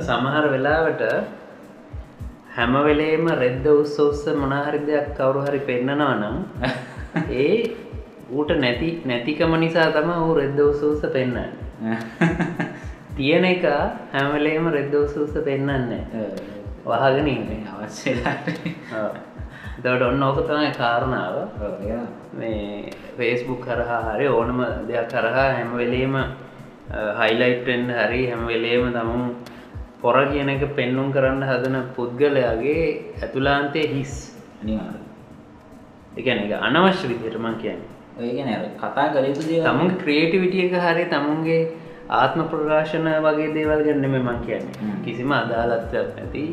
සමහර වෙලාවට හැම වෙලේම රෙද්ද උස්ස උස්ස මොනාහරි දෙයක් කවුරු හරි පෙන්න්නනවා නම් ඒ ඌට නැති නැතිකම නිසා තම ඌ රෙද්ද උස්ස පෙන්න්න තියෙන එක හැමලේම රෙද්ද උස්ස පෙන්න්නන්නේ වහගෙන ඉන්නේ. අවශ්‍යලාට දට ඔන්න ඕක තමයි කාරණාව. මේ ෆේස්බුක් කරහා හරි ඕනම දෙයක් කරහා හැමවෙලේම හයිලයිට්ෙන් හරි හැමවෙලේම තමුන් පොර කියන එක පෙන්නුම් කරන්න හදන පුද්ගලයාගේ ඇතුලාන්තය හිස්. එකන එක අනවශ්‍ය විදිරමන් කියන්න. කතා දේ තමුන් ක්‍රියේටිවිටිය එක හරි තමුන්ගේ ආත්ම ප්‍රකාශන වගේ දේවල් ගන්න මෙ කියන්නේ. කිසිම අදාලත්වයක් නැති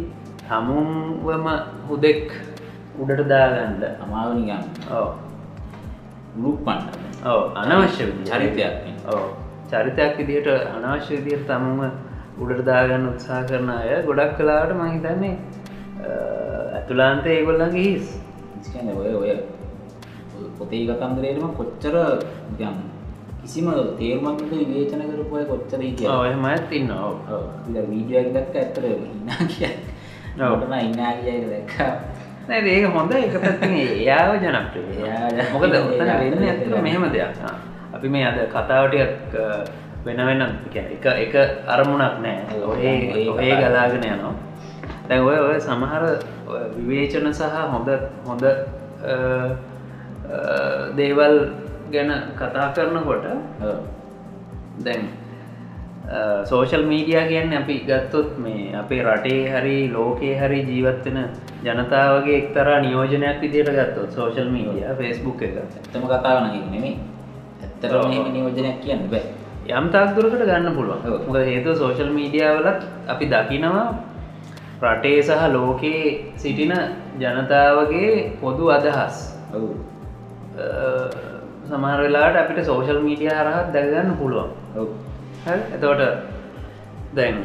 හමුවම හුදෙක් උඩට දාගන්ඩ අමාව නිගම් ඕ ලුක් පන්ට ඕ අනවශ්‍ය. චරිතයක්. ඕ චරිතයක් විදිහට අනවශ්‍ය විදියට තමුම උඩට දාගන්න උත්සා කරන අය ගොඩක් කලාට මහිතන්නේ ඇතුලාන්තය ඒගොල්ලන්ගේ හිස්. ඔය ඔය පොතේ කතන්දරේටම කොච්චර ගම් කිසිම තේරුමක්ට විවේචන කරපුය කොච්චර කිය ඔයමත් ඉන්න ඕ වීඩියක් දක්ක ඇත්තර ඉන්න කිය. ඔටන ඉන්නා කියක දැක්කා. ඒක හොඳ එක එයාව ජනප්‍රිය. මොකද ඔතන වෙන්න ඇතර මෙහෙම දෙයක්. අපි මේ අද කතාවටයක් වෙන වෙන කියන්නේ එක එක අරමුණක් නෑ. කතා. ගලාගෙන යනවා. දැන් ඔය ඔය සමහර විවේචන සහ හොඳ හොඳ දේවල් ගැන කතා කරනකොට දැන් සෝෂල් මීඩිය කියන්න අපි ගත්තොත් මේ අපේ රටේ හරි ලෝකයේ හරි ජීවත්වෙන ජනතාවගේ එක්තරා නියෝජනයක් විදියට ගත්තොත් සෝෂල් මීඩිය ෆෙස්බුක් එක. ඇත්තම කතාවන නෙමේ ඇත්තට. මෙහෙම නියෝජනයක් කියන්න බෑ. යම් තාක්දුරකට ගන්න පුළුවන්. මොක හේතු සෝෂල් මීඩියාවලත් අපි දකිනවා රටේ සහ ලෝකයේ සිටින ජනතාවගේ පොදු අදහස්. සමහර වෙලාට අපිට සෝෂල් මීඩිය හරහත් දැගන්න පුළුවන්? එතකොට දැන්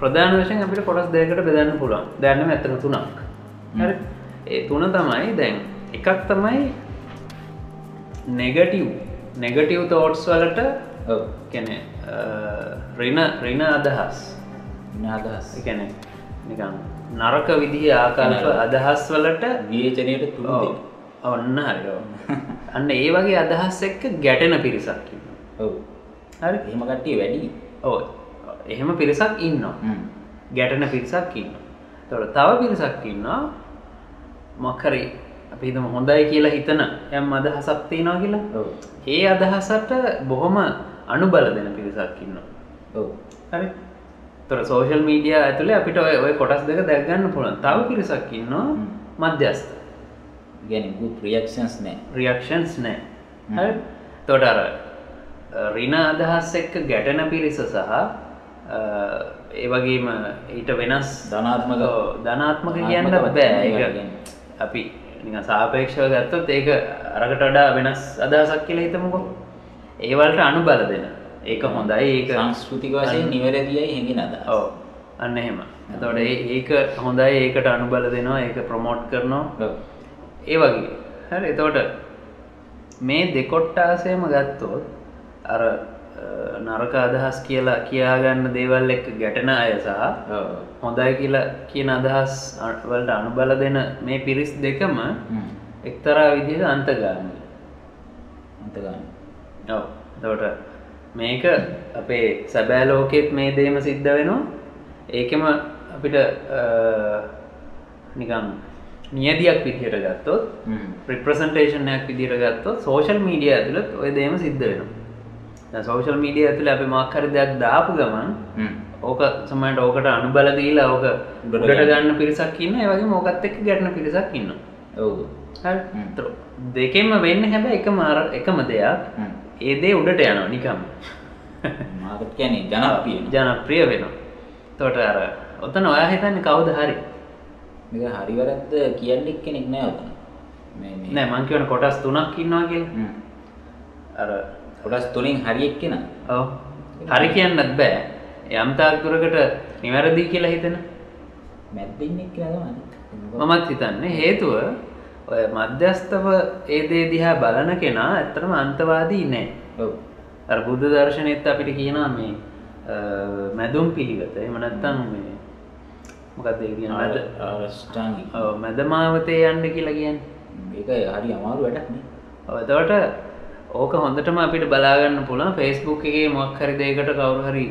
ප්‍රධාන වශයෙන් අපිට කොටස් දෙකට බෙදන්න පුළුවන්. දැන්නම ඇතන තුනක්? ඒ තුන තමයි දැන් එකක් තමයි නෙගටව් නෙගටව් තෝට්ස් වලට කැන රින රින අදහස්. ඉනාදහස් එකැන නිකන් නරක විදිහ ආකල්ප නරක. අදහස් වලට ඔව්. ඔන්න හරිෝ අන්න ඒ වගේ අදහස් එක්ක ගැටෙන පිරිසක් හරි. එහෙම කට්ටිය වැඩි. ඕ එහෙම පිරිසක් ඉන්නවා. ගැටන පිරිසක් ඉන්න තොට තව පිරිසක් ඉන්නවා. මක්හරි අපි හිතම හොඳයි කියලා හිතන යම් අදහසක් තියෙනවා කියලා. ඒ අදහසට බොහොම අනුබල දෙන පිරිසක් ඉන්නවා. ඔව්. හරි. තොර සෝෂල් මීඩිය ඇතුළේ අපිට ඔය කොටස් දෙක දැක්ගන්න පුළන් තව පිරිසක් ඉන්නවා හ්ම්. මධ්‍යස්ත ගැන ගුත් රියක්ෂන්ස් නෑ. රියක්ෂන්ස් නෑ. හ්ම්. හරි. තොට අර රින අදහස් එක්ක ගැටන පිරිස සහ අ, ඒ වගේම ඊට වෙනස් ධනාත්මක. ධනාත්මක කියන්න බෑ. අපි සාපේක්ෂව ගත්තොත් ඒක අරකට වඩා වෙනස් අදහසක් කියලා හිතමුකෝ. ඒවලට අනුබල දෙන. ඒක හොඳයි ඒක සංස්කෘතික වශයෙන් නිවැරදියි හැඟෙන අදහස්. ඔව්. අන්න එහෙම. ඒ- ඒක හොඳයි ඒකට අනුබල දෙනවා ඒක ප්‍රමෝට් කරනවා. ඒ වගේ. හරි. එතකොට මේ දෙකොට්ටාසයම ගත්තොත් අර නරක අදහස් කියලා කියාගන්න දේවල් එක්ක ගැටෙන අය සහ ඔව්. හොඳයි කියලා කියන අදහස් වලට අනුබල දෙන මේ පිරිස් දෙකම. එක්තරා විදිහට අන්තගාමී අන්තගාමී. ඔව් එතකොට මේක අපේ සැබෑ ලෝකෙත් මේ දේම සිද්ධ වෙනවා ඒකෙම අපිට නිකම් නියදියක් විදිහට ගත්තොත්. ප්‍රිප්‍රසන්ටේෂනයක් විදිහට ගත්තොත් සෝෂල් මීඩිය ඇතුළත් ඔය දේම සිද්ධ වෙනවා සෝෂල් මීඩිය ඇතුළ අපි මක්හරි දෙයක් දාපු ගමන්. ඕක සමට ඕකට අනුබල දීලා ඕක උඩට ගන්න. පිරිසක් ඉන්න ඒවගේ මොකත් එක්ක ගැටන පිරිසක් ඉන්න දෙකෙන්ම වෙන්න හැබැ එකම අර එකම දෙයක්. හ්ම්. ඒ දේ උඩට යනවා නිකම් මාර්කට් කියන්නේ ජනප්‍රිය. වෙනවා. තොට අර ඔතන ඔයා හිතන්න කවුද හරි? මේක හරි වැරද්ද කියන්න කෙනෙක් නෑ ඔතන. නෑ මං කියවන කොටස් තුනක් ඉන්නවා කිය. අර කොටස් තුලින් හරි එක්කෙන. ඔව්. හරි කියන්නත් බෑ. යම්තාක් දුරකට නිවැරදි කියලා හිතෙන? මැද්ද ඉන්න එක්කෙනා තමයි. මමත් හිතන්නේ හේතුව ඔය මධ්‍යස්තව ඒ දේ දිහා බලන කෙනා ඇත්තටම අන්තවාදී නෑ. ඔව්. අර බුද්ධ දර්ශනයත් අපිට කියනවා මේ මැදුම් පිළිවෙත. එම නැත්තං මේ මොකක්ද ඒ කියන මැද ආරෂ්ඨාංගි ඔව්, මැදමාවතේ යන්න කියලා කියන්න. ඒක හරි අමාරු වැඩක්න එතවට ඕක හොඳටම අපිට බලාගන්න පුළන් ෆෙස්බුක් එකේ මොක් හරි දෙකට කවුරු හරි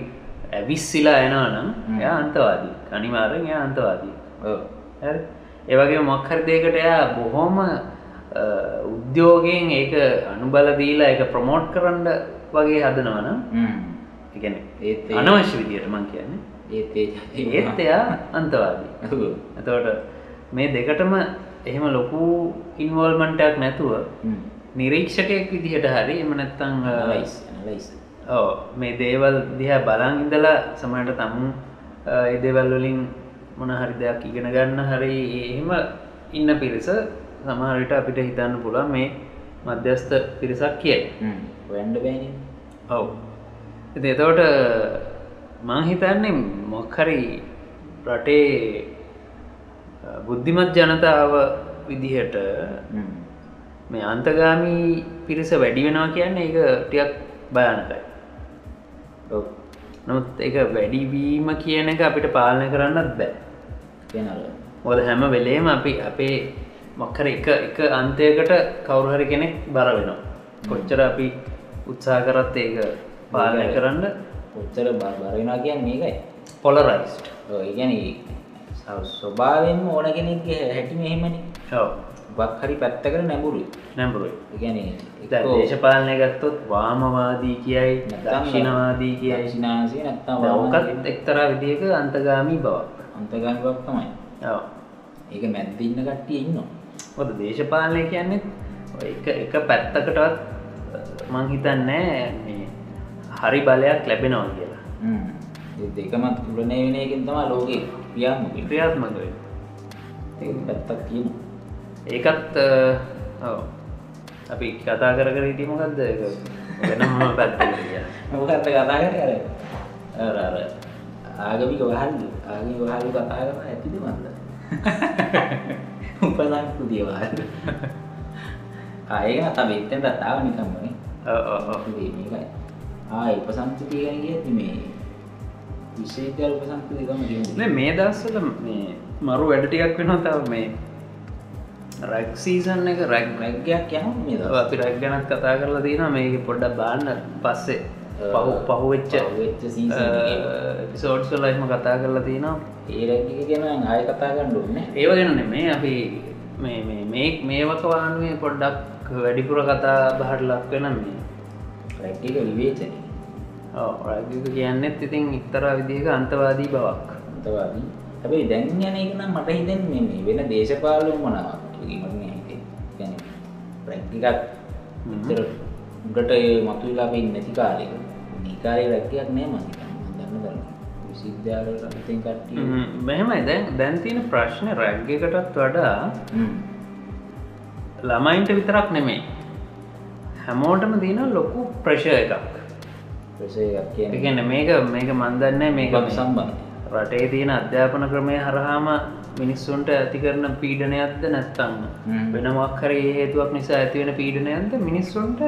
ඇවිස්සිලා එනවා නම් හ්ම්. එයා අන්තවාදී. අනිවාරෙන් එයා අන්තවාදී? ඒවගේ මොක්හරි දෙකට එයා බොහෝම උද්‍යෝගයෙන් ඒක අනුබල දීලා එක ප්‍රමෝට් කරන්න වගේ හදනවන එකන ඒත් අනවශ්‍ය විදියට මං කියන්නේ. ඒත් ඒ ඒත් එයා අන්තවාදී. එතවට මේ දෙකටම එහෙම ලොකු ඉන්වෝල්මන්ටක් නැතුව නිරීක්ෂකයෙක් විදිහට හරි එම නැත්තං ලයිස් ලයිස් ඕ මේ දේවල් දිහා බලන් ඉඳලා සමට තමුන් ඒ දේවල් වලින් මොන හරි දෙයක් ඉගෙන ගන්න හරි එහෙම ඉන්න පිරිස සමහරට අපිට හිතන්න පුළා මේ මධ්‍යස්ථ පිරිසක් කියයි. වැන්ඩ බෑන. ඔව්. එතකොට මං හිතන්නේ මොක්හරි රටේ බුද්ධිමත් ජනතාව විදිහට මේ අන්තගාමී පිරිස වැඩි වෙනවා කියන්නේ ඒක ටියක් භයානකයි. නමුත් එක වැඩිවීම කියන එක අපිට පාලනය කරන්නත් බෑ. මොද හැම වෙලේම අපි අපේ මක්කර එක එක අන්තයකට කවුරුහරි කෙනෙක් බර වෙනවා. කොච්චර අපි උත්සා කරත් ඒක පාලනය ඒකයි. කරන්න කොච්චර බරෙනවා කියන්න මේකයි. පොලරයිස්ට් ඒගැන ස්වභාවෙන්ම ඕන කෙනෙක්ගේ හැටි මෙහෙමනි බක් හරි පැත්තකට නැඹුරුයි. නැඹරුයි. ගැන දේශපාලනය ගත්තොත් වාමවාදී කියයි නැත්තම් දක්ෂිණවාදී කියයි. ශිනාසය නැත්තා ඕකත් එක්තරා විදික අන්තගාමී බවක්. අන්තගන් බක් තමයි. ඒක මැද්දින්න කට්ටිය ඉන්නවා. මොකද දේශපාලනය කියන්නේ එක පැත්තකටවත් මං හිතන්නේ හරි බලයක් ලැබෙනවා කියලා. දෙකමත් තුලනය වෙන එකින් තමයි ලෝකේ ක්‍රියාත්මක වෙන්නේ. ක්‍රියාත්මක වෙන්නේ. ඒක පැත්තක් තියෙනවා ඒකත්. අපි කතා කර කර හිටිය මොකක්ද ඒක වෙනම කියලා. මොකක්ද කතා කරේ අර ආගමික වහල්ලු ආගමික වහල්ලු කතා කරලා ඇතිද මන්ද? උපසංස්කෘතිය වහල්ලු ආ ඒක නම් තමයි එතෙන්ට තාව නිකම්මනේ මේකයි ආ උපසංස්කෘතිය ගැන කියද්දි මේ විශේෂ නෑ මේ දවස්වල මේ මරු වැඩ ටිකක් වෙනවා තව මේ රැක් සීසන් එක රැක් මේ ඔව්, දවස් අපි රැක් ගැනත් කතා කරලා තියෙනවා. මේක පොඩ්ඩක් බාන්න පස්සේ. පහු පහුවෙච්ච. පිසෝඩ්ස් වල එහෙම කතා කරලා තියෙනවා. ඒ රැග්ගක ගැන ආය කතා කරන්න ඒව ගැන නෙමේ. අපි මේ මේ මේ මේවක වානුවේ පොඩ්ඩක් වැඩිපුර කතා බහට ලක් වෙන මේ රැග්ගක විවේචනය. රැගක කියන්නෙත් ඉතින් ඉක්තරා විදිහක අන්තවාදී බවක්. අන්තවාදී. හැබැයි දැන් යන එක නම් මට හිතෙන්නේ මේ වෙන දේශපාලන මොනවක් ගැනීමට මේ හිතේ ගැන ප්‍රැක්තිකත් උඩට මතුවෙලාප ඉන්නැති කාලය නිකාරය රැක්තියක් නෑ මතික දන්න දරන්න විසිද්‍යාලතින් කට මෙහෙමයි. දැන් දැන්තින ප්‍රශ්න රැග්ගකටත් වඩා ළමයින්ට විතරක් නෙමේ හැමෝටම දීන ලොකු ප්‍රශය එකක්. ප්‍රසයගන්න මේක මේක මන්දන්න මේක සම්බන්ධ රටේ තියෙන අධ්‍යාපන ක්‍රමය හරහාම මිනිස්සුන්ට ඇති කරන පීඩනයක්ද නැත්තන්න. වෙනමක් හරි හේතුවක් නිසා ඇතිවෙන පීඩනයන්ද මිනිස්සුන්ට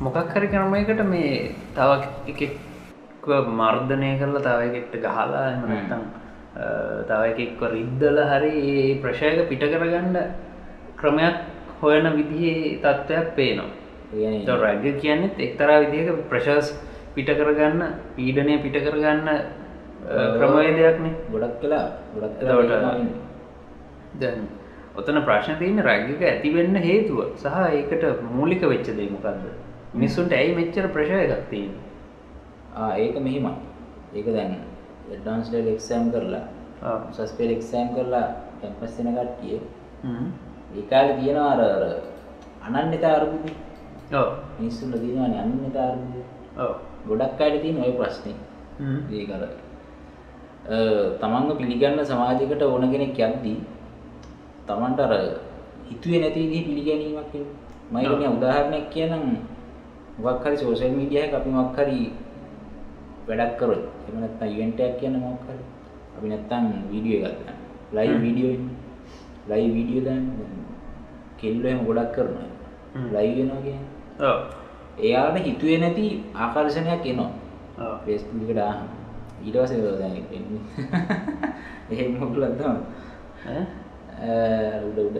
මොකක් හරි ක්‍රමයකට මේ තව එකෙක්ව මර්ධනය කරලා තව එකෙක්ට ගහලා එම හ්ම්. නැත්තං තව එකෙක්ව රිද්දල හරි ඒ ප්‍රශයක පිට කරගන්න ක්‍රමයක් හොයන විදිහේ තත්ත්වයක් පේනවා රැග කියන්නෙත් එක්තරා විදිහක ප්‍රශස් පිට කරගන්න පීඩනය පිට කරගන්න ක්‍රමවේදයක්නේ. ගොඩක් කලා ගොඩක් ඉන්නේ. දැන් ඔතන ප්‍රශ්න තියන්න රැගක ඇතිවෙන්න හේතුව සහ ඒකට මූලික වෙච්ච දේ මොකක්ද මිනිස්සුන්ට ඇයි මෙච්චර ප්‍රශය තියෙන ආ ඒක මෙහිමයි. ඒක දැන් ඩාන්ස් ඩල් එක්සෑම් කරලා උසස් පෙළ එක්සෑම් කරලා කැම්පස් වෙන කට්ටිය ඒ කාලේ තියෙනවා අර අනන්‍යතා අරුබුද මිනිස්සුන්ට තියෙනවානේ අනන්‍යතා අරුබුද ගොඩක් අයට තියෙන ওই ප්‍රශ්නේ. ඒක අර අ, තමන්ව පිළිගන්න සමාජයකට ඕන කෙනෙක් යද්දී තමන්ට අර හිතුවේ නැති විදිහේ පිළිගැනීමක් එනවා. මම කියන්නේ උදාහරණයක් කියනම් මොකක් හරි සෝෂල් මීඩියා එකක අපි මොකක් හරි වැඩක් කරොත් එහෙම නැත්නම් ඉවෙන්ට් එකක් කියන මොකක් හරි අපි නැත්නම් වීඩියෝ එකක් ගන්න. ලයිව්. වීඩියෝ ලයිව් වීඩියෝ දාන්න කෙල්ලෝ එහෙම ගොඩක් කරනවා. ලයිව් වෙනවා කියන්නේ. ඕ එයාට හිතුවේ නැති ආකර්ෂණයක් එනවා. ඔව්. ෆේස්බුකට ආහම ඊටවස දැන් එහෙ මොකලත්දම ඈ? උඩ උඩ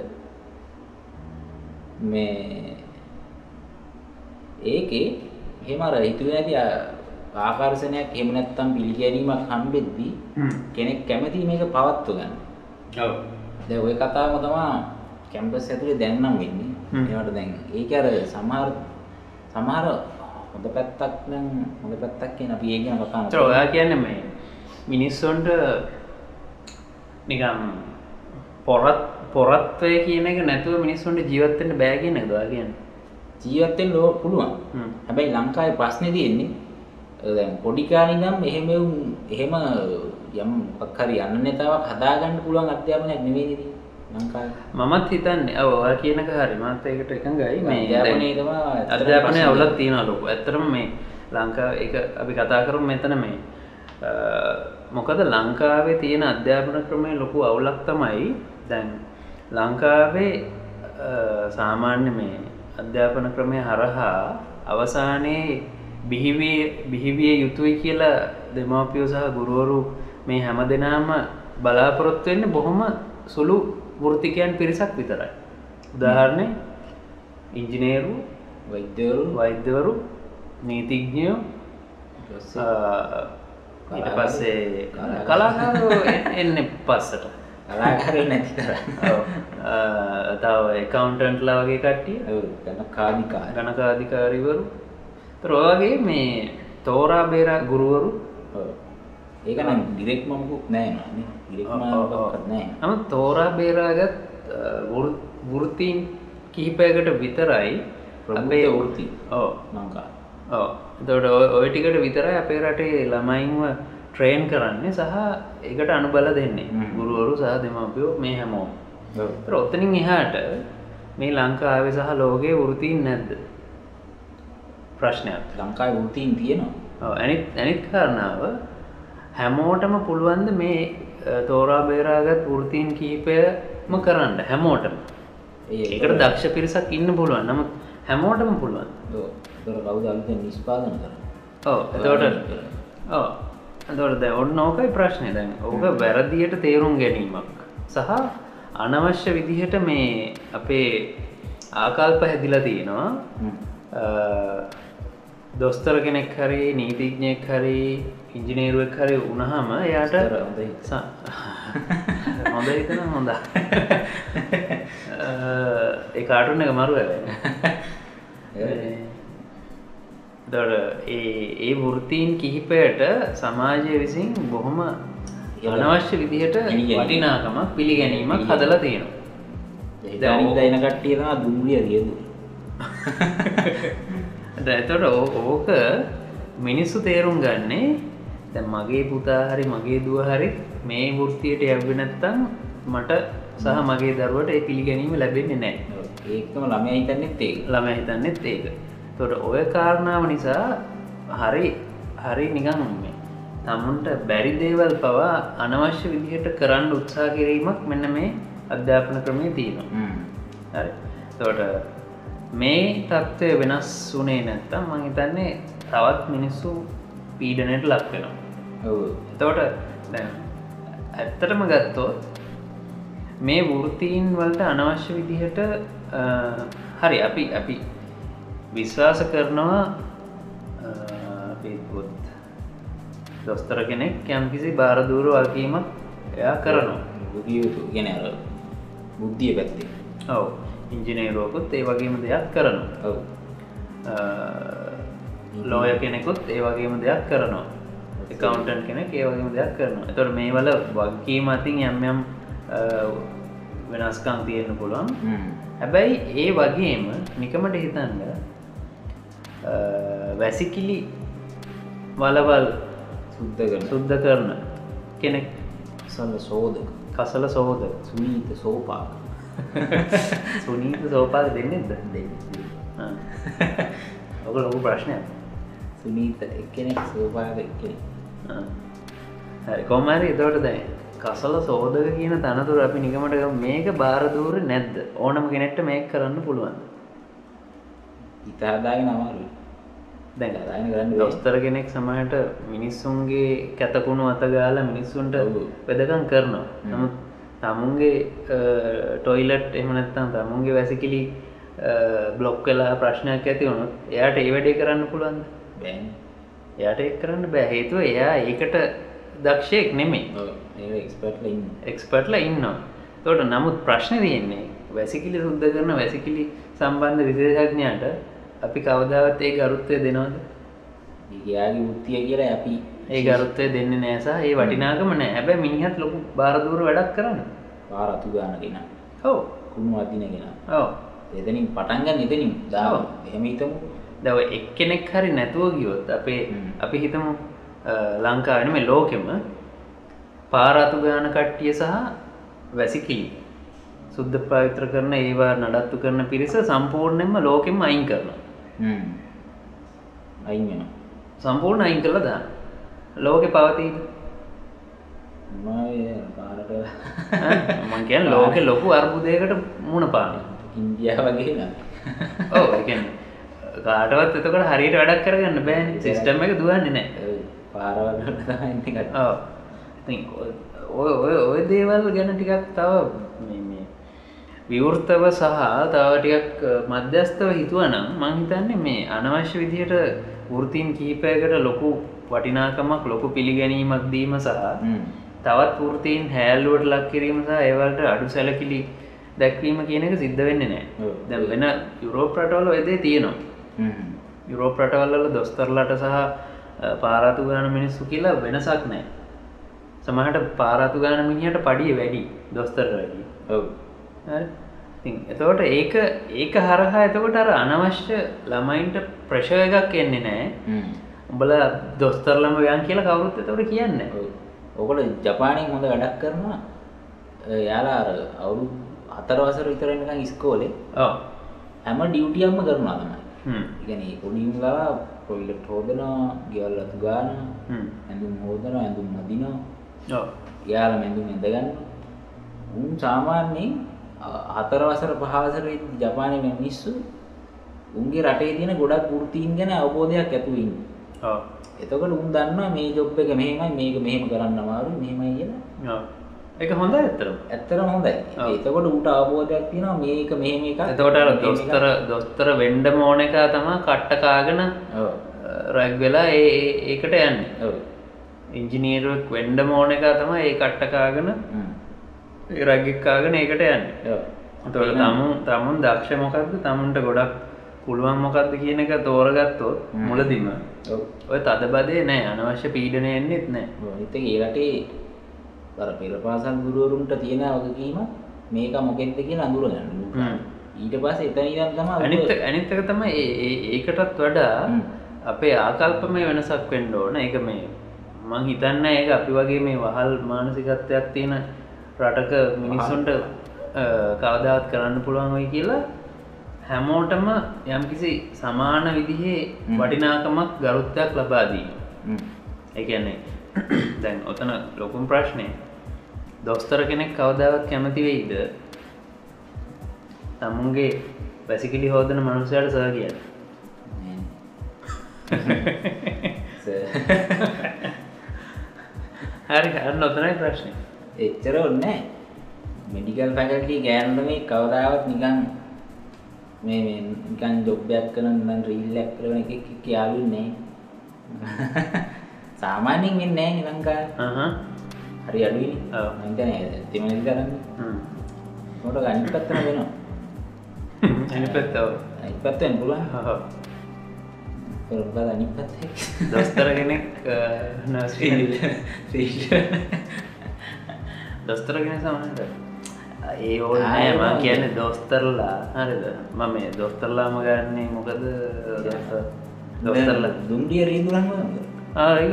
මේ ඒකේ හෙමර හිතුව නැති ආ- ආකර්ෂණයක් එහෙම නැත්තම් පිළිගැනීමක් හම්බෙද්දී හ්ම්. කෙනෙක් කැමති මේක පවත්ව ගන්න ඔව්. දැන් ওই කතාවම තමයි කැම්පස් ඇතුලේ දැන් නම් වෙන්නේ. ඒවට දැන් ඒක අර සමහර සමහර හොඳ පැත්තක් නම් හොඳ පැත්තක් කියන අපි ඒක ගැන කතා ඒතර ඔයා කියන්නේ මේ මිනිස්සුන්ට නිකම් පොරත් පොරත්වය කියන එක නැතුව මිනිස්සුන්ට ජීවත් වෙන්න බෑ කියන එකද ඔයා කියන්නේ? ජීවත් වෙන්න පුළුවන්. හැබැයි ලංකාවේ ප්‍රශ්නේ තියෙන්නේ දැන් පොඩි කාලේ ඉඳන් එහෙම එහෙම යම් මොකක් හරි යන්න නේතාවක් හදාගන්න පුළුවන් අධ්‍යාපනයක් නෙවෙයි ලංකාවේ. මමත් හිතන්නේ. ඔව් ඔයා කියන එක හරි. මමත් ඒකට එකඟයි මේ අධ්‍යාපනයේ අවුලක් තියෙනවා. ලොකු. ඇත්තටම මේ ලංකාව ඒක අපි කතා කරමු මෙතන මේ මොකද ලංකාවේ තියෙන අධ්‍යාපන ක්‍රමයේ ලොකු අවුලක් තමයි දැන්. ලංකාවේ සාමාන්‍ය මේ අධ්‍යාපන ක්‍රමය හරහා අවසානයේ බිහිවිය බිහිවිය යුතුයි කියලා දෙමාපියෝ සහ ගුරුවරු මේ හැම දෙනාම බලාපොරොත්තු වෙන්නේ බොහොම සුළු වෘත්තිකයන් පිරිසක් විතරයි. උදාහරණය ඉංජිනේරු වෛද්‍යවරු වෛද්‍යවරු නීතිඥයෝ ඊට පස්සේ. කලාකාරෝ එන්නේ පස්සට නැති. ආ, තව එකකවුන්ටන්ට්ලා වගේ කට්ටිය ඔව් ගණකාධිකාරී. ගණකාධිකාරිවරු තර ඔයගේ මේ තෝරා බේරා ගුරුවරු ඔව්. ඒක නම් ඩිරෙක්ට් මමකුත් නෑ. නම තෝරා බේරාගත් වෘත්තීන් කිහිපයකට විතරයි ප්‍රමුඛ වෘත්ති ඕ ලංකාවේ. ඕ එතකොට ඔය- ටිකට විතරයි අපේ රටේ ළමයින්ව ට්‍රේන් කරන්නේ සහ ඒකට අනුබල දෙන්නේ හ්ම්. ගුරුවරු සහ දෙමව්පියෝ මේ. ඒතර ඔතනින් එහාට මේ ලංකාවේ සහ ලෝකයේ වෘතීන් නැද්ද ප්‍රශ්නයක් ලංකාවේ වෘත්තීන් තියෙනවා. ඔව්, අනිත් අනිත් කාරණාව හැමෝටම පුළුවන්ද මේ තෝරා බේරාගත් වෘතීන් කිහිපයම කරන්න හැමෝටම. ඒකට දක්ෂ පිරිසක් ඉන්න පුළුවන්. නමුත් හැමෝටම පුළුවන්. කවුද අලුතෙන් නිෂ්පාදනය කරන්නේ? ඔව් එතකොට ඔව්. එතකොට දැන් ඔන්න ඕකයි ප්‍රශ්නේ. දැන් ඕක වැරදියට තේරුම් ගැනීමක් සහ අනවශ්‍ය විදිහට මේ අපේ ආකල්ප හැදිලා තියෙනවා දොස්තර කෙනෙක් හරි නීතිඥයෙක් හරි ඉංජිනේරුවෙක් හරි වුණහම එයාට හොඳ හිතන හොඳ. ඒ කාටුන එක මරු දොට ඒ. ඒ. වෘත්තීන් කිහිපයට සමාජය විසින් බොහොම අනවශ්‍ය විදිහට. වටිනාකමක් පිළිගැනීමක් හදලා තියෙනවා. දැන් ඉඳ එන කට්ටිය තමයි දුම්රිය රියදු. ඇතට ඕක මිනිස්සු තේරුම් ගන්නේ දැන් මගේ පුතා හරි මගේ දුව හරි මේ වෘත්තියට යැව්වෙ නැත්තම් මට සහ මගේ දරුවට ඒ පිළිගැනීම ලැබෙන්නේ නෑ ඒකම ළමයා හිතන්නේත් ඒක. ළම හිතන්නෙත් ඒක. තොට ඔය කාරණාව නිසා හරි හරි නිකන් මේ තමුන්ට බැරි දේවල් පවා අනවශ්‍ය විදිහට කරන්න උත්සා කිරීමක් මෙන්න මේ අධ්‍යාපන ක්‍රමය තියෙනවා. තොට මේ තත්ත්වය වෙනස් වනේ නැත්තම් මං හිතන්නේ තවත් මිනිස්සු පීඩනයට ලක් වෙනවා ඔව්. එතවට ඇත්තටම ගත්තොත් මේ වෘතීන් වලට අනවශ්‍ය විදිහට හරි අපි අපි විශ්වාස කරනවා අ, අපි පුත් දොස්තර කෙනෙක් යම්කිසි භාරදූර වල්කීමක් එයා කරනවා අර බුද්ධිය පැත්තේ. ඔව ඉංජිනේරුවකුත් ඒ වගේම දෙයක් කරනවා. ඔව්. ලෝය කෙනෙකුත් ඒ වගේම දෙයක් කරනවා. කවන්ටන් කෙනෙක් ඒ වගේම දෙයක් කරනවා. එතොට මේ වල වගකීම අතින් යම් යම් අ, වෙනස්කම් තියෙන්න්න පුළුවන්. හැබැයි ඒ වගේම නිකමට හිතන්න වැසිකිලි වලවල් සුද්ධ සුද්ධ කරන කෙනෙක්. සල සෝදක. කසල සෝද සුනීත සෝපාක සුනීත සෝපාද දෙන්නෙද දෙන්න. ඔක ලොකු ප්‍රශ්නයක් සුනීත එක්කෙනෙක් සෝපාක එක්කෙනෙක්. කොමරි එතවට දැයි කසල සෝදක කියන තනතුර අපි නිකමට ගමු. මේක බාරදූර නැද්ද ඕනම කෙනෙක්ට මේක කරන්න පුළුවන් හිත හදාගෙන අමාරුයි. දැන් දොස්තර කෙනෙක් සමහට මිනිස්සුන්ගේ කැතකුණු අතගාල මිනිස්සුන්ට. වෙදකම් කරනවා නමුත් තමුන්ගේ ටොයිලට් එමනත්තම් තමුන්ගේ වැසිකිලි බ්ලොක් වෙලා ප්‍රශ්නයක් ඇති වුණු එයාට ඒ වැඩේ කරන්න පුළුවන්ද? බෑන්. එයාට එක් කරන්න බෑ. හේතුව එයා ඒකට දක්ෂයෙක් ඉන්න එක්ස්පර්ට්ල ඉන්නවා. තොට නමුත් ප්‍රශ්න තියෙන්නේ වැසිකිලි සුද්ධ කරන වැසිකිලි සම්බන්ධ විශේෂඥයට අපි කවදාවත් ඒ ගරුත්වය දෙනවද? ඒයාගේ මුත්තිය කියලා අපි ඒ ගරුත්වය දෙන්න නෑසා ඒ වටිනාකම නෑ. හැබැ මිනිහත් ලොකු බාරදුර වැඩක් කරන්න. පාරතු ගානගෙන හෝ කුණු අදිනගෙන ඕ එතනින් පටන්ගන්න එතනින්. දාව එහෙම හිතමු. දව එක් කෙනෙක් හරි නැතුව ගියොත් අපේ. අපි හිතමු ලංකාවනම ලෝකෙම පාරාතු ගාන කට්ටිය සහ වැසිකිලි සුද්ධ පවිත්‍ර කරන ඒවා නඩත්තු කරන පිරිස සම්පූර්ණයෙන්ම ලෝකෙම අයින් කරන අයින් සම්පූර්ණ අයින් කරලා දාන්න ලෝකෙ පවතීද? මං කියන් ලෝකෙ ලොකු අර්බුදයකට මුණ පාන ඉන්දියා වගේ ඕ කාටවත් එතකට හරියට වැඩක් කරගන්න බෑන්. සිිස්ටම් එක දුවන්නේ නෑ. ඉතින් ඔය- ඔය ඔය දේවල් ගැන ටිකක් තව විවෘතව සහ තව ටිකක් මධ්‍යස්තව හිතුවනම් මං හිතන්නේ මේ අනවශ්‍ය විදිහට වෘතීන් කිහිපයකට ලොකු වටිනාකමක් ලොකු පිළිගැනීමක් දීම සහ තවත් වෘතීන් හැල්ලුවට ලක් කිරීම සහ ඒවලට අඩු සැලකිලි දැක්වීම කියන එක සිද්ධ වෙන්නේ නෑ. දැන් වෙන යුරෝප රටවල වෙදේ තියෙනවා. යුරෝප රටවල්ල දොස්තරලට සහ පාරාතු ගාන මිනිස්සු කියලා වෙනසක් නෑ සමහට පාරාතු ගාන මිනිහට පඩිය වැඩි දොස්තර වැඩි එතකොට ඒක ඒක හරහා එතකොට අර අනවශ්‍ය ළමයින්ට ප්‍රශය එකක් එන්නේ නෑ උඹල දොස්තරලම යන් කියලා කවුරුත් එතකොට කියන්න. ඔකට ජපානයෙන් හොඳ වැඩක් කරනවා. යාලා අර අවුරු හතරවසර විතරනිකන් ඉස්කෝලේ. ඕ හැම ඩියුටියම්ම කරනවා තමයි. ඉගැන පොඩිම්ලා පොල්ලට හෝදනවා ගෙවල් අතු ගාන ඇඳුම් හෝදන ඇඳුම් මදිනවා යාල මැඳුම් ඇඳගන්න උන් සාමාන්‍යයෙන් අ- හතරවසර පහවසර ජපානය මිනිස්සු උන්ගේ රටේ තියෙන ගොඩක් ෘතීන් ගැන අවබෝධයක් ඇතුවන්න එතකොට උන් දන්නවා මේ ජොබ් එක මෙහෙමයි මේක මෙහෙම කරන්න අමාරු මෙහෙමයි කියලා. ඕ ඒක හොඳ ඇතරම් ඇත්තරම හොඳයි. ඔව්. එතකොට ඌට අවබෝධයක් තියෙනවා මේක මෙහෙම එකක් එතකොට අර. දොස්තර දොස්තර වෙන්ඩ මෝන එක තමා කට්ටකාගෙන ඔව්. රැග් වෙලා ඒ ඒ- ඒකට යන්න. ඔව්. ඉංජිනීරුවක් වෙන්ඩ මෝන එක තම ඒ කට්ටකාගෙන හ්ම්. රැගික්කාගෙන ඒකට යන්න. ඔව්. තොට තමුන් තමුන් දක්ෂ මොකක්ද තමුන්ට ගොඩක් පුළුවන් මොකක්ද කියන එක තෝරගත්තොත් හ්ම්. මුලදිම. ඔය තදබදේ නෑ. අනවශ්‍ය පීඩනය එන්නෙත් නෑ. අනිත් එක ඒ රටේ අර පෙර පාසල් ගුරුවරුන්ට තියෙන වගකීම මේක මොකෙන්ද කියලා අඳුරගන්න හ්ම්. ඊට පස්සේ එතන ඉඳන් තමයි අනිත් අනිත්තක තම ඒකටත් වඩා. අපේ ආකල්පමය වෙනසක් වෙන්න ඕන. එක මේ මං හිතන්න ඒක අපි වගේ මේ වහල් මානසිකත්වයක් තියෙන රටක මිනිස්සුන්ට කවදාවත් කරන්න පුළුවන් ඔයි කියලා හැමෝටම යම්කිසි සමාන විදිහේ. වටිනාකමක් ගරුත්තයක් ලබාදීම. එකන්නේ දැන් ඔතන ලොකුම් ප්‍රශ්නය දොස්තර කෙනෙක් කවදාවත් කැමති වෙයිද? තමුන්ගේ වැසිකිලි හෝදන මනුසයට සහ ස- හරි හරන්න ඔතනයි ප්‍රශ්නය එච්චර ඔන්න මෙඩිකල් පැකටි ගෑන්ඩ මේ කවදාවත් නිකන් මේ මේ නිකන් ජොබ්බයක් කරන නම් රීල්ලක් කරන එක යාලුන්නේ සාමාන්‍යෙන් වෙන්න නෑ ලංකා අහ හරි අඩුවනි ඔව්. මතන තිමනි කරන්න. නොට ගනි පත්තන වෙනවා. එනි පැත්තව අනි පත්තෙන් පුළුවන්. කරබ අනි පත්තේ දොස්තර කෙනෙක් දොස්තර කෙන සමට ඒ නෑම බං. කියන්න දොස්තරලා. හරිද? මම මේ දොස්තරලාම ගන්නේ මොකද දොස්තරලා. දුම්ඩිය රීදුරන්ම ආගල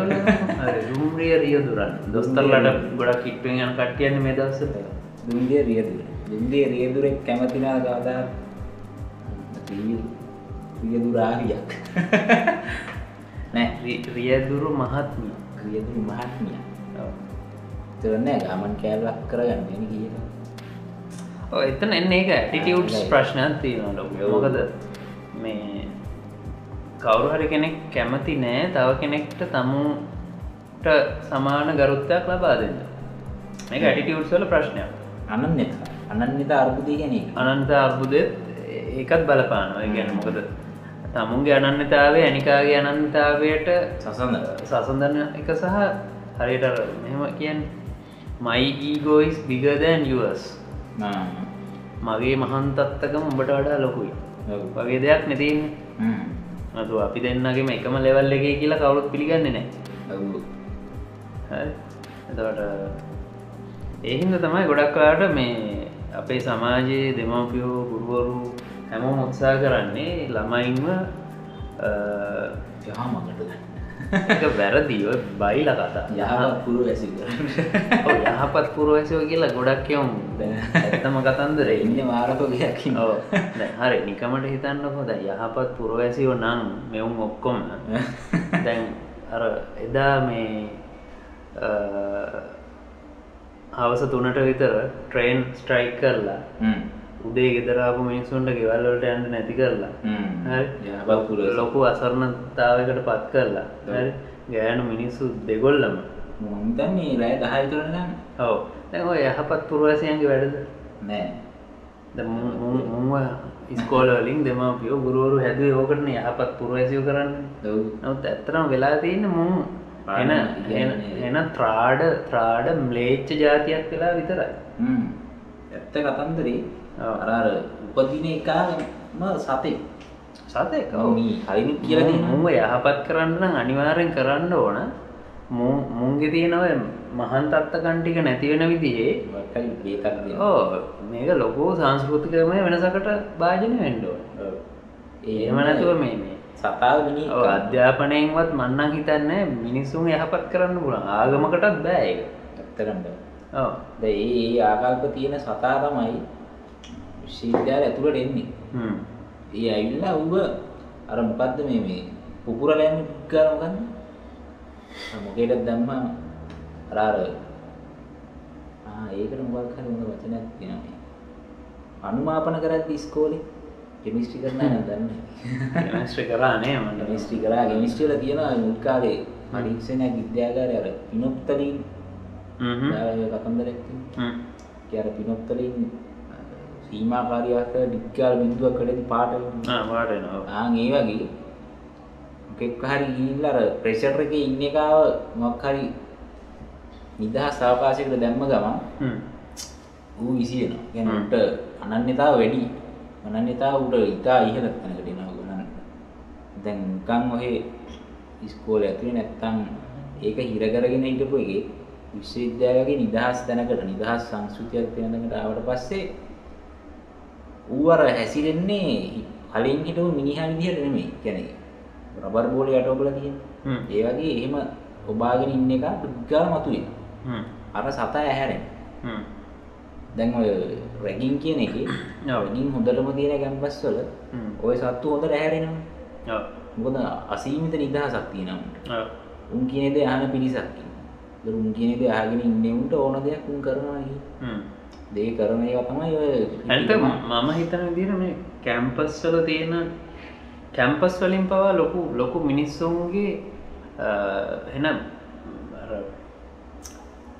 දුම්රිය රිය දුරන්. දොස්තරලට ගොඩක් කිට්ටුවෙන් යන කට්ටියන්න මේ දවස දුම්ඩිය රියදුර දුම්ඩිය රියදුරෙක් කැමතිනා ගාදා රියදුරාරියක් නෑ. රියදුරු මහත්මිය. රියදුරු මහත්මිය. තරනෑ ගමන් කෑල්ලක් කරගන්න න කිය ඔය එතන එන්න ඒක. ඇටිටියුට්ස්. ප්‍රශ්නයක් තියෙනවා ලොක. මොකද මේ කවුරු හරි කෙනෙක් කැමති නෑ තව කෙනෙක්ට තමුට සමාන ගරුත්තයක් ලබා දෙන්න. මේ ඇටිටියුට් වල ප්‍රශ්නයක්. අනන්‍යත. අනන්‍යත අර්බුදය ගැන අනන්ත අර්බුදත් ඒකත් බලපානවා. ගැන මොකද තමුන්ගේ අනන්‍යතාවේ ඇනිකාගේ අනන්තාවයට සසඳ සසඳන එක සහ හරියට මෙම කියන් මයි ඊගෝයිස් බිගදැන් යස් මගේ මහන්තත්තකම උඹට වඩා ලොකුයි. වගේ දෙයක් නැතින්නේ නතු අපි දෙන්නගේම එකම ලෙවල් එක කියලා කවුරුත් පිළිගන්න නෑ. එතට ඒහින්ද තමයි ගොඩක්කාට මේ අපේ සමාජයේ දෙමවපියෝ ගුරුවරු හැමෝම උත්සා කරන්නේ ළමයින්ම යහමකට වැරදිව බයිල කතා. යහ පුරු වැසි යහපත් පුරුවැසෝ කියලා ගොඩක් යොම් ඇත්තම කතන්දර. ඉන්න මාරකගයක් හරි නිකමට හිතන්න හොද යහපත් පුරවැසියෝ නං මෙවුම් ඔක්කොම. දැන් අර එදා මේ හවස තුනට විතර ට්‍රේන් ස්ට්‍රයික් කරලා උදේ ගෙදරාපු මිනිස්සුන්ට ගෙවල්ලට ඇන්ට නැති කරලා. ලොකු අසරණතාවකට පත් කරලා. ගෑනු මිනිස්සු දෙගොල්ලම. මොන්තන්නේ රෑ දහය කරන්න ඔව. දැ යහපත් පුරවැසියන්ගේ වැඩද? නෑ. මුව ඉස්කෝලවලින් දෙමපියෝ ගුරුවරු හැදුව ඕකටන යහපත් පුරවැසියෝ කරන්න. නවත් ඇත්තරම් වෙලා තියන්න මුම් එන එන ත්‍රාඩ ත්‍රාඩ ම්ලේච්ච ජාතියක් වෙලා විතරයි. ඇත්ත කතන්දරේ අරාර උපදින එකාම සතේ සතය කවමී හරිනු කියලද මුම යහපත් කරන්න අනිවාරෙන් කරන්න ඕන. මුන්ගෙ තියෙනව මහන් තත්ත කන්ටික නැතිවෙන විදිහේ ඕ මේක ලොකෝ සංස්කෘතිකමය වෙනසකට භාජන වෙන්ඩෝ ඒම නැතුව මේ මේ. සතාව අධ්‍යාපනයෙන්වත් මන්නන් හිතන්න මිනිස්සුන් යහපත් කරන්න පුළන් ආගමකටත් බෑ ඇත්තරට ඒ ආකල්ප තියෙන සතා තමයි ශීද්‍යාල ඇතුළට එන්නේ. ඒ ඇවිල්ලා උඹ අර මොකක්ද මේ මේ පුපුරලෑම ගරමගන්න මොකේටත් දැම්ම? අරාර ඒකට මොකක් හරි හොඳ වචනයක් තියෙනවා අනුමාපන කරද්දි ඉස්කෝලේ කෙමිස්ට්‍රි කරන දන්න කෙමිස්ට්‍රි කරානේ මට. මිස්ට්‍රි කරා. ගෙමිස්ට්‍රියල තියෙනවා මුල් කාලේ පරීක්ෂණයක් විද්‍යාගාරය අර පිනොප්තලින් කතන්දරක් කියර පිනොප්තලින් සීමාකාරයාක ඩික්කාල බින්දුවක් කළදි පාට ආ ඒ වගේ මොකෙක් හරි ගිහිල්ලා අර ප්‍රෙෂර් එකේ ඉන්න එකාව මොකක් හරි නිදහස් අවකාශයකට දැම්ම ගමන් ඌ විසියනවා. කියන්නේ උට අනන්‍යතාව වැඩි. අනන්‍යතාව උට ඉතා ඉහළ තැනකට එනවා ගණන්. දැන් නිකන් ඔහේ ඉස්කෝලේ ඇතුලේ නැත්තම් ඒක හිර කරගෙන හිටපු එකේ විශ්වවිද්‍යාලයේ නිදහස් තැනකට නිදහස් සංස්කෘතියක් තියෙන තැනකට ආවට පස්සේ ඌ අර හැසිරෙන්නේ කලින් හිටපු මිනිහා විදිහට නෙමෙයි. කියන්නේ රබර් බෝල යට ඔබල තියෙන ඒ වගේ එහෙම ඔබාගෙන ඉන්න එක පුද්ගල මතුවෙන අර සතා ඇහැරෙන. දැන් ඔය රැගින් කියන එක රැගින් හොඳටම තියෙන කැම්පස් වල ඔය සත්තු හොඳට ඇහැරෙනවා. මොකද අසීමිත නිදහසක් තියෙනවා උන් කියන දේ අහන පිරිසක් ඉන්නවා. උන් කියන දේ අහගෙන ඉන්නේ උන්ට ඕන දෙයක් උන් කරනවා දේ කරන ඒවා තමයි ඔය ඇත මම හිතන විදිහට මේ කැම්පස් වල තියෙන කැම්පස් වලින් පවා ලොකු ලොකු මිනිස්සුන්ගේ එන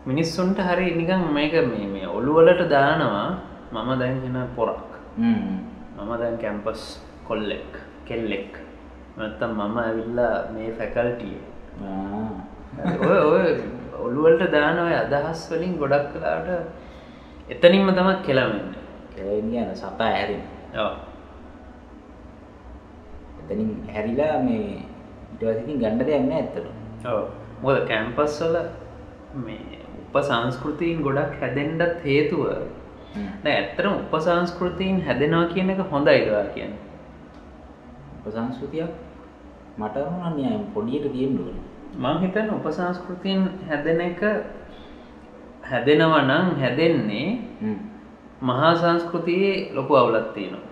මිනිස්සුන්ට හරි නිකන් මේක මේ මේ ඔළුවලට දානවා. මම දැන් එෙන පොරක්. මම දැන් කැම්පස් කොල්ලෙක් කෙල්ලෙක්. නැත්තම් මම ඇවිල්ලා මේ ෆැකල්ටිය ඔය ඔය ඔළුවලට දාන ඔය අදහස් වලින් ගොඩක් කලාට එතනින්ම තමක් කෙලවෙන්න. යන සතා ඇරින් එතනින් හැරිලා මේ ඉටවසිතින් ගණ්ඩ දෙයන්න ඇත්තට මොද කැම්පස් වල මේ උප සංස්කෘතිීන් ගොඩක් හැදෙන්ඩත් හේතුව ඇත්තරම උප සංස්කෘතිීන් හැදෙනවා කියන එක හොඳ ඉදවා කියන්න. උපසංස්කෘතියක් මට අන්‍යයම් පොඩියට තියෙන්ඩුව මං හිතන්න උපසංස්කෘතිීන් හැදෙන එක හැදෙනව නම් හැදෙන්නේ මහා සංස්කෘතියේ ලොකු අවුලත් තියෙනවා